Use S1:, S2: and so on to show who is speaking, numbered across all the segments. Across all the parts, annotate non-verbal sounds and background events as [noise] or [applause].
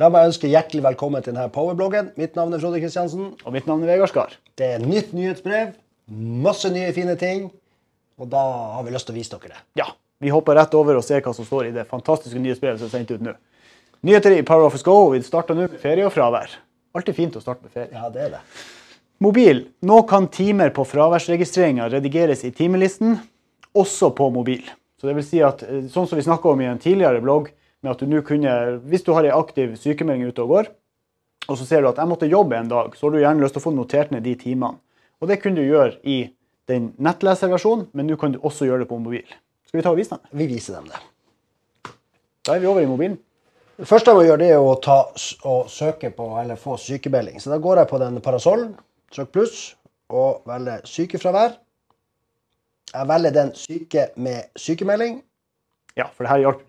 S1: Da må jeg ønske hjertelig velkommen til denne powerbloggen. Mitt navn er Frode Kristiansen.
S2: Og mitt navn er Vegard Skar.
S1: Det er nytt nyhetsbrev, masse nye fine ting, og da har vi lyst til å vise dere det.
S2: Ja, vi hopper rett over og ser hva som står i det fantastiske nyhetsbrevet som er sendt ut nå. Nyheter i Power Office Go. Vi starter nå med ferie og fravær. Alltid fint å starte med ferie.
S1: Ja, det er det.
S2: Mobil. Nå kan timer på fraværsregistreringa redigeres i timelisten, også på mobil. Så det vil si at, eh, sånn som vi snakka om i en tidligere blogg, med at du nå kunne, hvis du har en aktiv sykemelding ute og går, og så ser du at jeg måtte jobbe en dag, så har du gjerne lyst til å få notert ned de timene. Og det kunne du gjøre i den nettleserversjonen, men nå kan du også gjøre det på mobil. Skal vi ta og vise dem?
S1: Vi viser dem det.
S2: Da er vi over i mobilen.
S1: Det første jeg må gjøre, det er å ta og søke på, eller få sykemelding. Så da går jeg på den parasollen, søk pluss, og velger sykefravær. Jeg velger den syke med sykemelding.
S2: Ja, for det her hjalp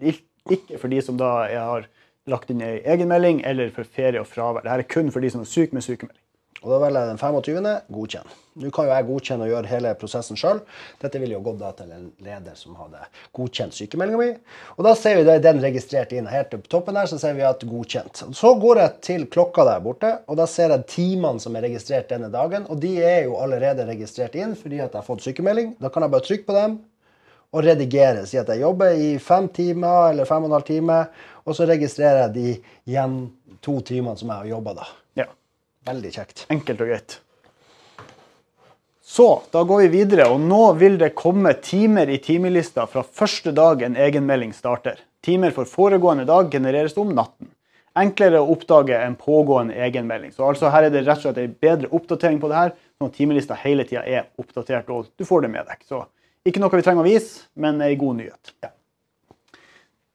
S2: ikke for de som da har lagt inn ei egenmelding, eller for ferie og fravær. Det er kun for de som er syke med sykemelding.
S1: Og da velger jeg den 25. godkjenn. Nå kan jo jeg godkjenne og gjøre hele prosessen sjøl. Dette ville jo gått til en leder som hadde godkjent sykemeldinga mi. Og da ser vi da er den registrert inn. Helt på toppen der så ser vi at godkjent. Så går jeg til klokka der borte, og da ser jeg timene som er registrert denne dagen. Og de er jo allerede registrert inn fordi at jeg har fått sykemelding. Da kan jeg bare trykke på dem og redigere. Si at jeg jobber i fem timer eller fem og en halv time, og så registrerer jeg de igjen to timene som jeg har jobba da.
S2: Ja,
S1: Veldig kjekt.
S2: Enkelt og greit. Så, da går vi videre, og nå vil det komme timer i timelista fra første dag en egenmelding starter. Timer for foregående dag genereres om natten. Enklere å oppdage en pågående egenmelding. Så altså her er det rett og slett en bedre oppdatering på det her, sånn at timelista hele tida er oppdatert, og du får det med deg. Så ikke noe vi trenger å vise, men ei god nyhet.
S1: Ja.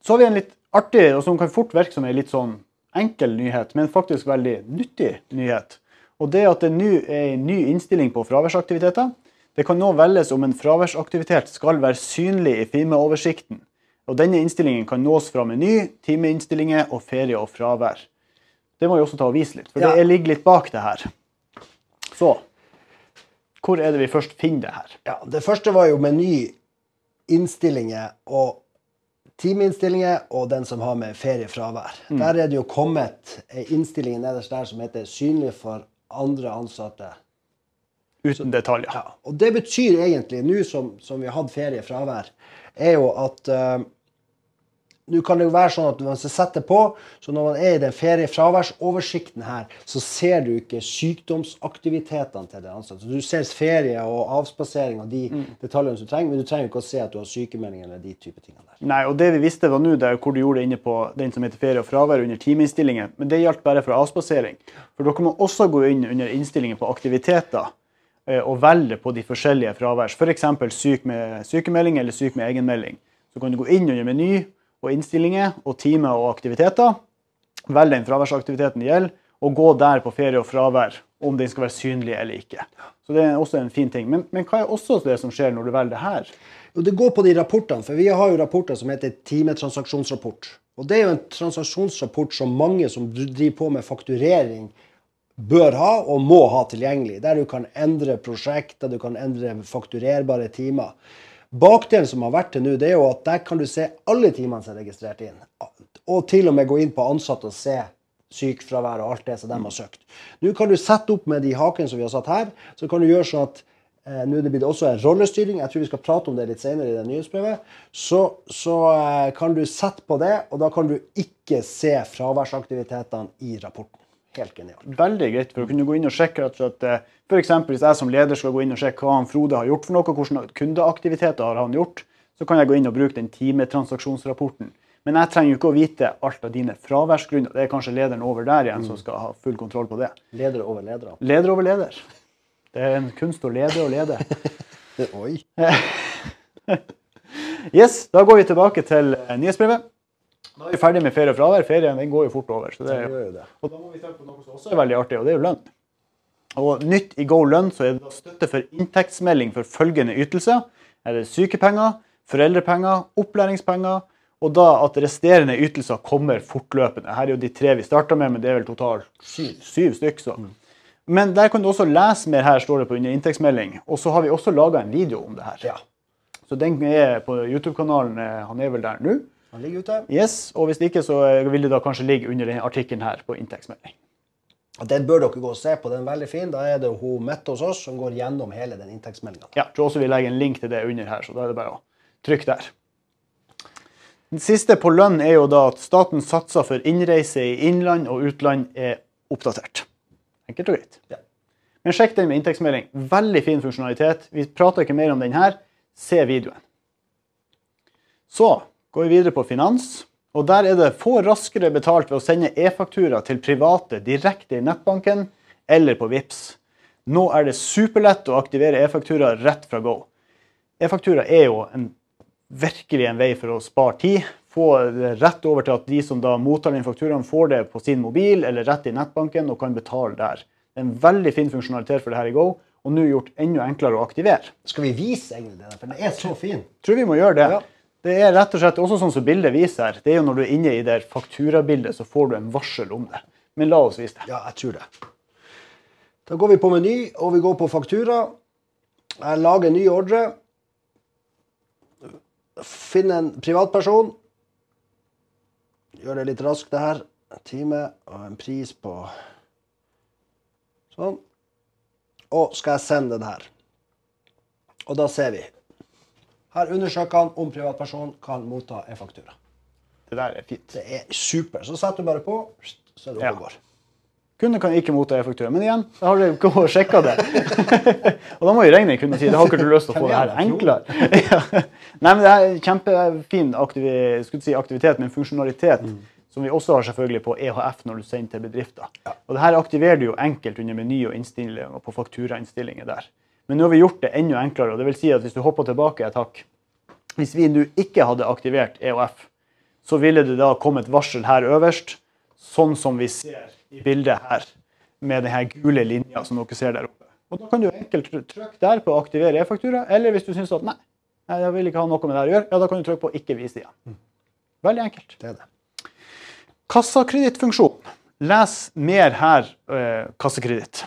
S2: Så har vi en litt artig, og som kan fort virke som en litt sånn enkel nyhet, men faktisk veldig nyttig nyhet. Og det at det nå er en ny innstilling på fraværsaktiviteter. Det kan nå velges om en fraværsaktivitet skal være synlig i firmaoversikten. Og denne innstillingen kan nås fra meny, timeinnstillinger og ferie og fravær. Det må vi også ta og vise litt, for
S1: Ja.
S2: det ligger litt bak det her. Så hvor er det vi først finner det her?
S1: Ja, det første var jo meny, innstillinger og timeinnstillinger og den som har med feriefravær. Der er det jo kommet ei innstilling nederst der som heter 'synlig for andre ansatte'.
S2: Uten detaljer.
S1: Ja, og det betyr egentlig, nå som, som vi har hatt feriefravær, er jo at eh, nå kan det jo være sånn at man skal sette på, så når man er i den feriefraværsoversikten her, så ser du ikke sykdomsaktivitetene til den ansatte. Så du ser ferie og avspasering og de detaljene som du trenger, men du trenger ikke å se at du har sykemelding eller de type tingene der.
S2: Nei, og det vi visste var nå, det er hvor du gjorde det inne på den som heter ferie og fravær under timeinnstillingen, men det gjaldt bare for avspasering. For dere må også gå inn under innstillingen på aktiviteter eh, og velge på de forskjellige fraværs. F.eks. syk med sykemelding eller syk med egenmelding. Så kan du gå inn under meny og innstillinger og timer og aktiviteter. Velg den fraværsaktiviteten det gjelder, og gå der på ferie og fravær om den skal være synlig eller ikke. Så det er også en fin ting. Men, men hva er også det som skjer når du velger det her?
S1: Jo, det går på de rapportene, for vi har jo rapporter som heter timetransaksjonsrapport. Og det er jo en transaksjonsrapport som mange som driver på med fakturering, bør ha og må ha tilgjengelig. Der du kan endre prosjekter, du kan endre fakturerbare timer. Bakdelen som har vært til nå, det er jo at der kan du se alle timene som er registrert inn. Og til og med gå inn på ansatte og se sykefravær og alt det som de har søkt. Nå kan du sette opp med de hakene som vi har satt her, så kan du gjøre sånn at Eh, Nå er det blitt også en rollestyring, jeg tror vi skal prate om det litt senere i det nyhetsbrevet. Så, så eh, kan du sette på det, og da kan du ikke se fraværsaktivitetene i rapporten. Helt genialt.
S2: veldig greit for å kunne gå inn og sjekke rett og slett, eh, eksempel hvis jeg som leder skal gå inn og sjekke hva han Frode har gjort for noe, hvilke kundeaktiviteter har han gjort, så kan jeg gå inn og bruke den timetransaksjonsrapporten. Men jeg trenger jo ikke å vite alt av dine fraværsgrunner. Det er kanskje lederen over der igjen som skal ha full kontroll på det.
S1: Leder over ledere.
S2: Leder over leder. Det er en kunst å lede og lede. [laughs]
S1: Oi. [laughs]
S2: Yes, Da går vi tilbake til eh, nyhetsbrevet. Da er vi ferdig med ferie og fravær. Ferien den går jo fort over. så det er
S1: jo.
S2: Og da må vi tenke på noe som også er veldig artig, og det er jo lønn. Og nytt i Go lønn så er det støtte for inntektsmelding for følgende ytelser. Er det sykepenger, foreldrepenger, opplæringspenger, og da at resterende ytelser kommer fortløpende. Her er jo de tre vi starta med, men det er vel totalt syv, syv stykk. Så. Men der kan du også lese mer her, står det på under inntektsmelding. Og så har vi også laga en video om det her.
S1: Ja.
S2: Så den er på YouTube-kanalen. eh, Han er vel der nå.
S1: Han ligger ute.
S2: Yes, og Hvis ikke, så vil det da kanskje ligge under denne artikkelen her på inntektsmelding.
S1: Den bør dere gå og se på. Den er veldig fin. Da er det hun Mette hos oss som går gjennom hele den inntektsmeldinga.
S2: Ja, jeg tror også vi legger en link til det under her, så da er det bare å trykke der. Den siste på lønn er jo da at statens satser for innreise i innland og utland er oppdatert. Enkelt og greit.
S1: Ja.
S2: Men sjekk den med inntektsmelding. Veldig fin funksjonalitet. Vi prater ikke mer om den her. Se videoen. Så går vi videre på finans. Og Der er det få raskere betalt ved å sende e-faktura til private direkte i nettbanken eller på VIPS. Nå er det superlett å aktivere e-faktura rett fra Go. E-faktura er jo en, virkelig en vei for å spare tid. Få det rett over til at de som da mottar den fakturaen, får det på sin mobil eller rett i nettbanken og kan betale der. Det er en veldig fin funksjonalitet for det her i Go, og nå gjort enda enklere å aktivere.
S1: Skal vi vise egentlig det? For den er så fin.
S2: Tror vi må gjøre det.
S1: Ja.
S2: Det er rett og slett også sånn som bildet viser her. Det er jo når du er inne i det fakturabildet, så får du en varsel om det. Men la oss vise det.
S1: Ja, jeg tror det. Da går vi på meny, og vi går på faktura. Jeg lager ny ordre. Finner en privatperson. Gjør det litt raskt, det her. En time og en pris på Sånn. Og skal jeg sende den her. Og da ser vi. Her undersøker han om privatperson kan motta en faktura.
S2: Det der er fint.
S1: Det er super. Så setter du bare på, så er det oppe og
S2: Ja.
S1: går.
S2: Kunde kan ikke motta e-faktura. Men igjen, da har dere ikke sjekka det. [laughs] og da må jo Reine kunden si det har ikke du lyst til å få det her enklere. [laughs] ja. Nei, men Det er kjempefin aktivitet, skulle si aktivitet, men funksjonalitet. Som vi også har selvfølgelig på EHF når du sender til bedrifter. Og det her aktiverer du jo enkelt under meny og innstillinger på fakturainnstillinger der. Men nå har vi gjort det enda enklere. og det vil si at Hvis du hopper tilbake et hakk Hvis vi nå ikke hadde aktivert EOF, så ville det da komme et varsel her øverst, sånn som vi ser i bildet her, med denne gule linja som dere ser der oppe. Og Da kan du enkelt trykke der på å aktivere e-faktura, eller hvis du syns at nei, nei, jeg vil ikke ha noe med det å gjøre, ja, da kan du trykke på ikke vise igjen. Veldig enkelt.
S1: Det er det.
S2: Kassakredittfunksjon. Les mer her, eh, kassakreditt.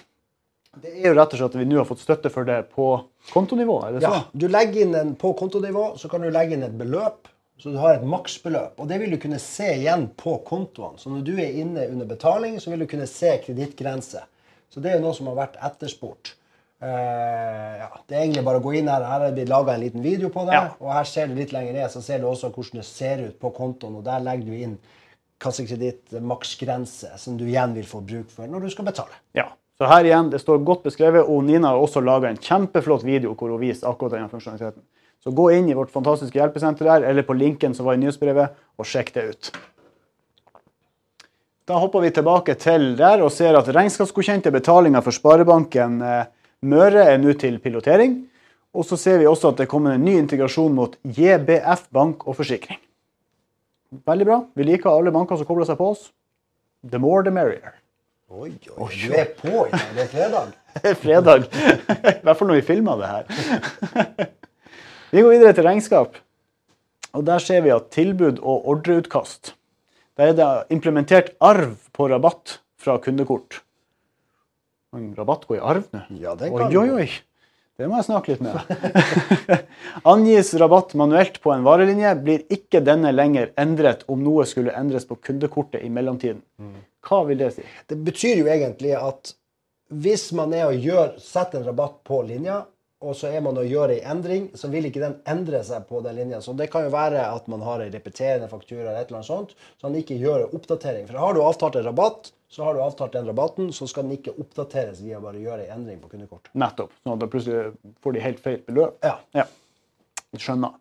S2: Det er jo rett og slett at vi nå har fått støtte for det på kontonivå. er det så?
S1: Ja, du legger inn en på kontonivå, så kan du legge inn et beløp, så du har et maksbeløp. Og det vil du kunne se igjen på kontoene. Så når du er inne under betaling, så vil du kunne se kredittgrense. Så det er jo noe som har vært etterspurt. Uh, ja, det er egentlig bare å gå inn her. Her er det laga en liten video på det.
S2: Ja.
S1: Og her ser du litt lenger ned, så ser du også hvordan det ser ut på kontoen. Og der legger du inn kassekreditt maksgrense, som du igjen vil få bruk for når du skal betale.
S2: Ja. Så her igjen, det står godt beskrevet, og Nina har også laga en kjempeflott video hvor hun viser akkurat denne funksjonaliteten. Så gå inn i vårt fantastiske hjelpesenter der, eller på linken som var i nyhetsbrevet, og sjekk det ut. Da hopper vi tilbake til der og ser at regnskapsgodkjente betalinger for Sparebanken eh, Møre er nå til pilotering. Og så ser vi også at det kommer en ny integrasjon mot JBF bank og forsikring. Veldig bra. Vi liker alle banker som kobler seg på oss. The more the merrier.
S1: Oi, oi, du er på i dag. Det er fredag. [laughs]
S2: Det er fredag. I hvert fall når vi filmer det her. [laughs] Vi går videre til regnskap. Og Der ser vi at tilbud og ordreutkast. Der er det implementert arv på rabatt fra kundekort. Men rabatt går i arv nå?
S1: Ja, det kan
S2: Oi, oi, oi. Det må jeg snakke litt med. [laughs] Angis rabatt manuelt på en varelinje, blir ikke denne lenger endret om noe skulle endres på kundekortet i mellomtiden. Hva vil det si?
S1: Det betyr jo egentlig at hvis man er og gjør, setter en rabatt på linja, og så er man og gjør en endring, så vil ikke den endre seg på den linja. Så det kan jo være at man har en repeterende faktura eller et eller annet sånt, så man ikke gjør oppdatering. For har du avtalt en rabatt, så har du avtalt den rabatten, så skal den ikke oppdateres via bare å gjøre en endring på kundekort.
S2: Nettopp. Sånn at da plutselig får de helt feil beløp.
S1: Ja.
S2: Ja, skjønner.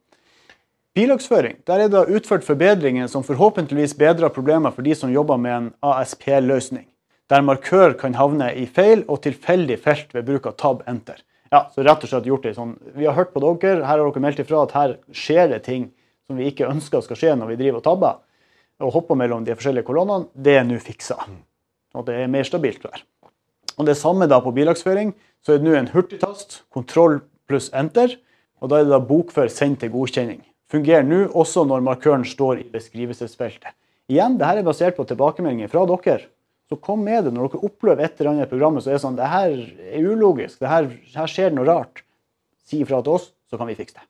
S2: Bilagsføring. Der er det utført forbedringer som forhåpentligvis bedrer problemer for de som jobber med en ASP-løsning, der markør kan havne i feil og tilfeldig felt ved bruk av tab-enter. Ja, så rett og slett gjort det sånn. Vi har hørt på dere, her har dere meldt ifra at her skjer det ting som vi ikke ønsker skal skje når vi driver og tabber, og hopper mellom de forskjellige kolonnene. Det er nå fiksa. Og det er mer stabilt vær. Og det samme da på bilagsføring, så er det nå en hurtigtast, kontroll pluss enter, og da er det da bokfør send til godkjenning. Fungerer nå også når markøren står i beskrivelsesfeltet. Igjen, det her er basert på tilbakemeldinger fra dere. Så kom med det når dere opplever et eller annet i programmet så er det sånn, det her er ulogisk, det her, her skjer noe rart. Si ifra til oss, så kan vi fikse det.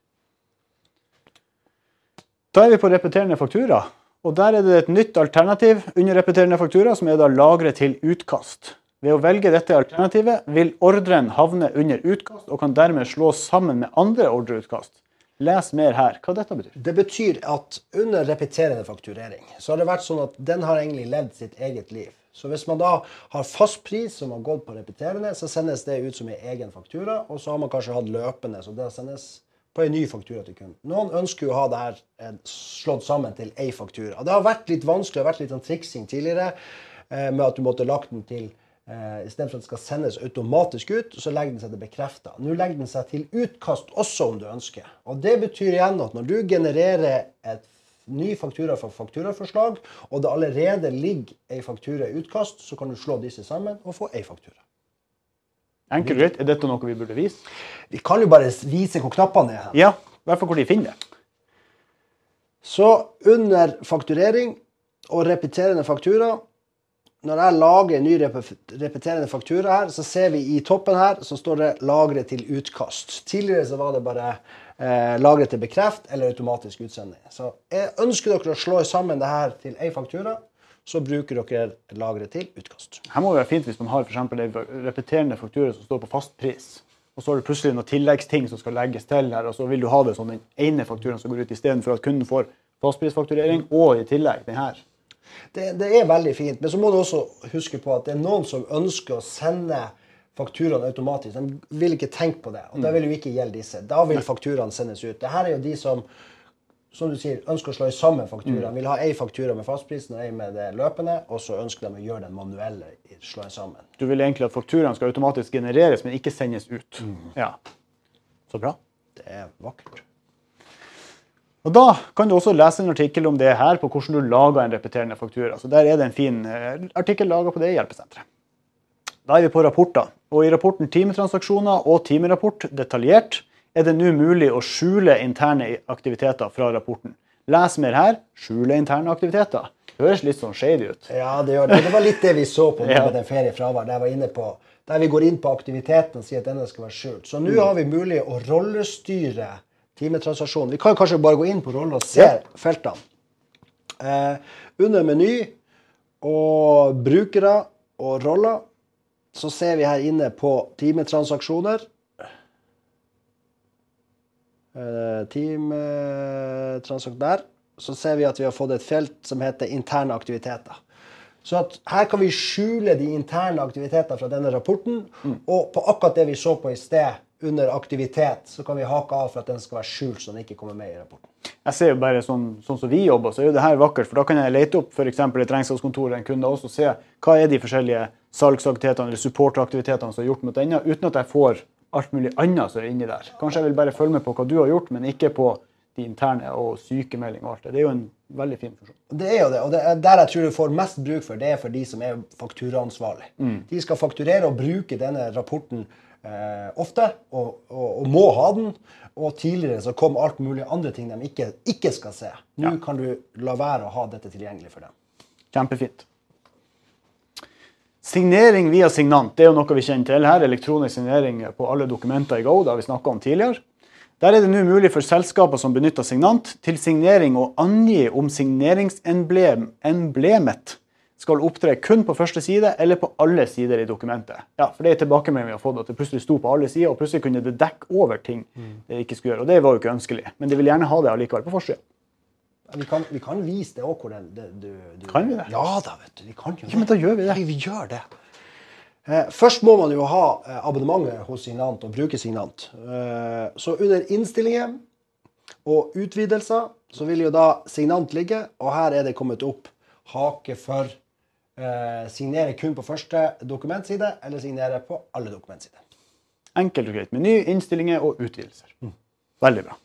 S2: Da er vi på repeterende faktura. Og Der er det et nytt alternativ under repeterende faktura, som er da lagre til utkast. Ved å velge dette alternativet vil ordren havne under utkast, og kan dermed slås sammen med andre ordreutkast. Les mer her hva dette betyr.
S1: Det betyr at under repeterende fakturering så har det vært sånn at den har egentlig levd sitt eget liv. Så hvis man da har fast pris som har gått på repeterende, så sendes det ut som en egen faktura. Og så har man kanskje hatt løpende, så det sendes på en ny faktura til kunden. Noen ønsker jo å ha det her eh, slått sammen til én faktura. Det har vært litt vanskelig, det har vært litt sånn triksing tidligere eh, med at du måtte lagt den til eh, Istedenfor at det skal sendes automatisk ut, så legger den seg til bekrefta. Nå legger den seg til utkast også, om du ønsker. Og Det betyr igjen at når du genererer et ny faktura for fakturaforslag, og det allerede ligger ei faktura i utkast, så kan du slå disse sammen og få ei faktura.
S2: Enkelt og greit. Er dette noe vi burde vise?
S1: Vi kan jo bare vise hvor knappene er.
S2: Ja, i hvert fall hvor de finner det.
S1: Så under fakturering og repeterende faktura Når jeg lager en ny repeterende faktura her, så ser vi i toppen her så står det 'lagre til utkast'. Tidligere så var det bare eh, 'lagre til bekreft' eller automatisk utsending. Så jeg ønsker dere å slå sammen det her til én faktura, så bruker dere lageret til utkast.
S2: Her må det være fint hvis man har for en repeterende faktura som står på fastpris. Og så har du plutselig noen tilleggsting som skal legges til her, og så vil du ha det som den ene fakturaen som går ut, istedenfor at kunden får fastprisfakturering og i tillegg den her.
S1: Det, det, er veldig fint, men så må du også huske på at det er noen som ønsker å sende fakturaene automatisk. De vil ikke tenke på det, og det vil jo ikke gjelde disse. Da vil fakturaene sendes ut. Dette er jo de som som du sier, ønsker å slå sammen fakturaene. Vil ha én faktura med fastprisen og én med det løpende, og så ønsker de å gjøre den manuelle slå sammen.
S2: Du vil egentlig at fakturaene skal automatisk genereres, men ikke sendes ut. Mm. Ja. Så bra.
S1: Det er vakkert.
S2: Og Da kan du også lese en artikkel om det her, på hvordan du lager en repeterende faktura. Så Der er det en fin eh, artikkel laga på det hjelpesenteret. Da er vi på rapporter. Og I rapporten Timetransaksjoner og timerapport detaljert er det nå mulig å skjule interne aktiviteter fra rapporten. Les mer her. Skjule interne aktiviteter. Det høres litt sånn shady ut.
S1: Ja, det gjør det. Det var litt det vi så på [laughs] med den feriefravær. Der, var inne på, der vi går inn på aktiviteten og sier at denne skal være skjult. Så nå har vi mulig å rollestyre timetransaksjonen. Vi kan kanskje bare gå inn på rollen og se feltene. Eh, under meny og brukere og roller så ser vi her inne på timetransaksjoner. Eh, timetransaksjoner der. Så ser vi at vi har fått et felt som heter interne aktiviteter. Så her kan vi skjule de interne aktiviteter fra denne rapporten. Mm. Og på akkurat det vi så på i sted, under aktivitet, så kan vi hake av for at den skal være skjult, så den ikke kommer med i rapporten.
S2: Jeg ser jo bare sånn, sånn som vi jobber, så er jo det her vakkert. For da kan jeg lete opp f.eks. et regnskapskontor en kunde og se hva er de forskjellige salgsaktivitetene eller supportaktivitetene som er gjort mot denne, uten at jeg får alt mulig annet som er inni der. Kanskje jeg vil bare følge med på hva du har gjort, men ikke på de interne og sykemelding og alt det. Det er jo en veldig fin funksjon.
S1: Det er jo det, og det er der jeg tror du får mest bruk for, det er for de som er fakturaansvarlig. Mm. De skal fakturere og bruke denne rapporten eh, ofte, og, og, og, må ha den. Og tidligere så kom alt mulig andre ting de ikke, ikke skal se. Nå ja. kan du la være å ha dette tilgjengelig for dem.
S2: Kjempefint. Signering via signant det er jo noe vi kjenner til her. Elektronisk signering på alle dokumenter i Go. Det har vi om tidligere. Der er det nå mulig for selskaper som benytter signant, til signering å angi om signeringsemblemet skal opptre kun på første side eller på alle sider i dokumentet. Ja, for Det er tilbakemeldingen vi har fått, at det plutselig sto på alle sider, og plutselig kunne det dekke over ting det ikke skulle gjøre. og Det var jo ikke ønskelig. Men de vil gjerne ha det allikevel på forsida.
S1: Vi kan, vi kan, vise det òg, hvor den det du, du,
S2: Kan vi det?
S1: Ja da, vet du. Vi kan jo
S2: det. Ja, men da gjør vi det.
S1: Nei, vi gjør det. Eh, først må man jo ha eh, abonnementet hos Signant og bruke Signant. Eh, så under innstillinger og utvidelser så vil jo da Signant ligge, og her er det kommet opp hake for eh, signere kun på første dokumentside, eller signere på alle dokumentsider.
S2: Enkelt og greit. Meny, innstillinger og utvidelser. Mm. Veldig bra.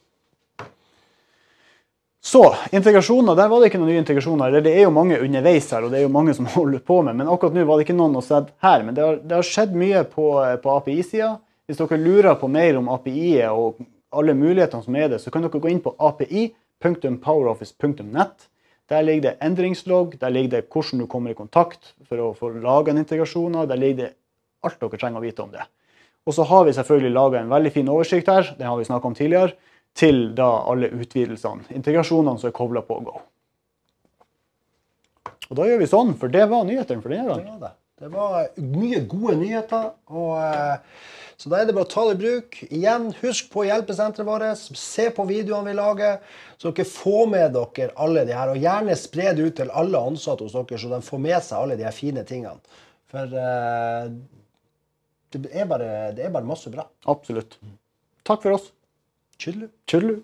S2: Så integrasjoner, der var det ikke noen nye integrasjoner. eller Det er jo mange underveis her, og det er jo mange som [laughs] holder på med. Men akkurat nå var det ikke noen å se her. Men det har, det har skjedd mye på, på API-sida. Hvis dere lurer på mer om API-et og alle mulighetene som er det, så kan dere gå inn på api.poweroffice.net. Der ligger det endringslogg, der ligger det hvordan du kommer i kontakt for å få laga en integrasjon. Der ligger det alt dere trenger å vite om det. Og så har vi selvfølgelig laga en veldig fin oversikt her. Det har vi snakka om tidligere til da alle utvidelsene, integrasjonene som er kobla på Go. Og da gjør vi sånn, for det var nyhetene for denne
S1: Det var det. Det var mye gode nyheter. Og, eh, så da er det bare å ta det i bruk. Igjen, husk på hjelpesenteret vårt. Se på videoene vi lager, så dere får med dere alle de her. Og gjerne spre det ut til alle ansatte hos dere, så de får med seg alle de her fine tingene. For eh, det, er bare, det er bare masse bra.
S2: Absolutt. Takk for oss.
S1: Çirli.
S2: Çirli.